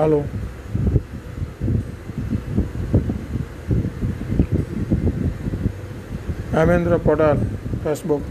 hello Hemendra Patel Facebook